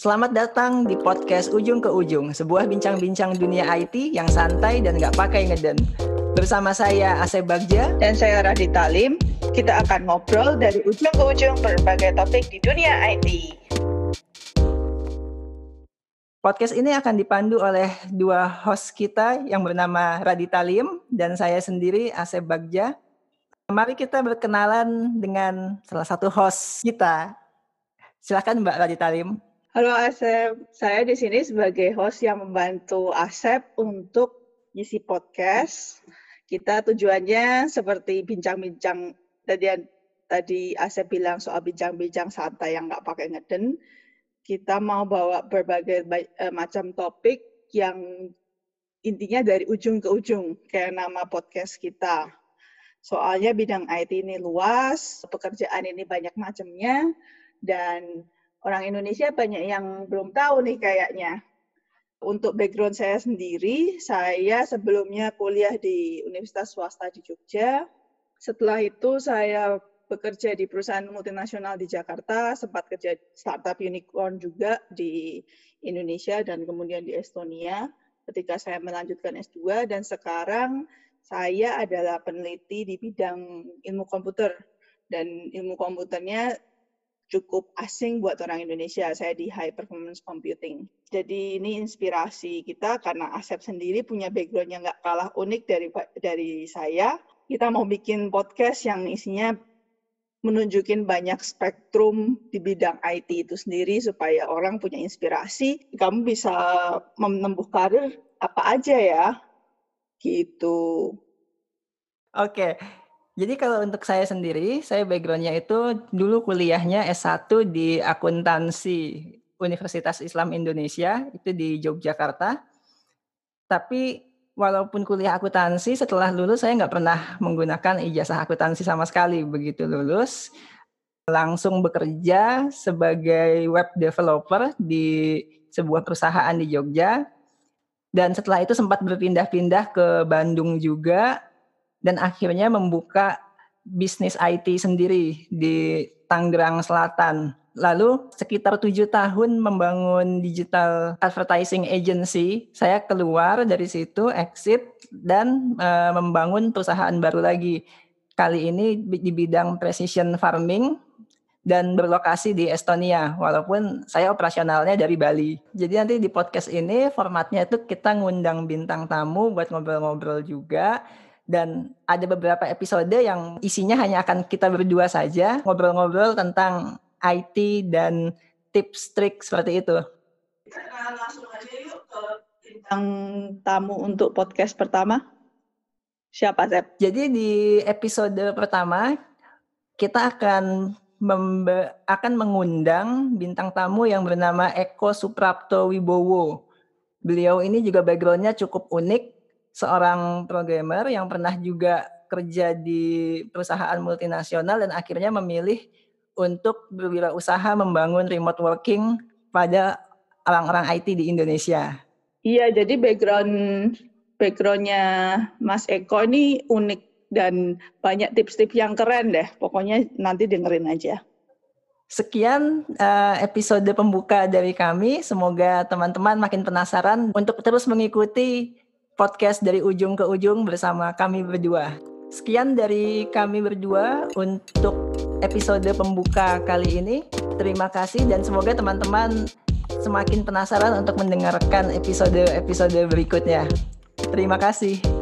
Selamat datang di podcast Ujung ke Ujung, sebuah bincang-bincang dunia IT yang santai dan nggak pakai ngeden. Bersama saya Asep Bagja dan saya Radita Lim, kita akan ngobrol dari ujung ke ujung berbagai topik di dunia IT. Podcast ini akan dipandu oleh dua host kita yang bernama Radita Lim dan saya sendiri Asep Bagja. Mari kita berkenalan dengan salah satu host kita. Silakan Mbak Radita Lim. Halo Asep, saya di sini sebagai host yang membantu Asep untuk isi podcast. Kita tujuannya seperti bincang-bincang tadi tadi Asep bilang soal bincang-bincang santai yang nggak pakai ngeden. Kita mau bawa berbagai uh, macam topik yang intinya dari ujung ke ujung, kayak nama podcast kita. Soalnya bidang IT ini luas, pekerjaan ini banyak macamnya, dan orang Indonesia banyak yang belum tahu nih kayaknya. Untuk background saya sendiri, saya sebelumnya kuliah di Universitas Swasta di Jogja. Setelah itu saya bekerja di perusahaan multinasional di Jakarta, sempat kerja startup unicorn juga di Indonesia dan kemudian di Estonia ketika saya melanjutkan S2 dan sekarang saya adalah peneliti di bidang ilmu komputer dan ilmu komputernya cukup asing buat orang Indonesia. Saya di high performance computing. Jadi ini inspirasi kita karena Asep sendiri punya background yang nggak kalah unik dari dari saya. Kita mau bikin podcast yang isinya menunjukin banyak spektrum di bidang IT itu sendiri supaya orang punya inspirasi. Kamu bisa menempuh karir apa aja ya, gitu. Oke, jadi kalau untuk saya sendiri, saya backgroundnya itu dulu kuliahnya S1 di akuntansi Universitas Islam Indonesia, itu di Yogyakarta. Tapi walaupun kuliah akuntansi, setelah lulus saya nggak pernah menggunakan ijazah akuntansi sama sekali. Begitu lulus, langsung bekerja sebagai web developer di sebuah perusahaan di Jogja. Dan setelah itu sempat berpindah-pindah ke Bandung juga, dan akhirnya membuka bisnis IT sendiri di Tangerang Selatan. Lalu sekitar tujuh tahun membangun digital advertising agency, saya keluar dari situ, exit, dan e, membangun perusahaan baru lagi. Kali ini di bidang precision farming dan berlokasi di Estonia, walaupun saya operasionalnya dari Bali. Jadi nanti di podcast ini formatnya itu kita ngundang bintang tamu buat ngobrol-ngobrol juga dan ada beberapa episode yang isinya hanya akan kita berdua saja ngobrol-ngobrol tentang IT dan tips trik seperti itu. langsung aja yuk ke bintang tamu untuk podcast pertama. Siapa, Zep? Jadi di episode pertama kita akan membe akan mengundang bintang tamu yang bernama Eko Suprapto Wibowo. Beliau ini juga backgroundnya cukup unik seorang programmer yang pernah juga kerja di perusahaan multinasional dan akhirnya memilih untuk berwirausaha membangun remote working pada orang-orang IT di Indonesia. Iya, jadi background backgroundnya Mas Eko ini unik dan banyak tips-tips yang keren deh. Pokoknya nanti dengerin aja. Sekian uh, episode pembuka dari kami. Semoga teman-teman makin penasaran untuk terus mengikuti podcast dari ujung ke ujung bersama kami berdua. Sekian dari kami berdua untuk episode pembuka kali ini. Terima kasih dan semoga teman-teman semakin penasaran untuk mendengarkan episode-episode berikutnya. Terima kasih.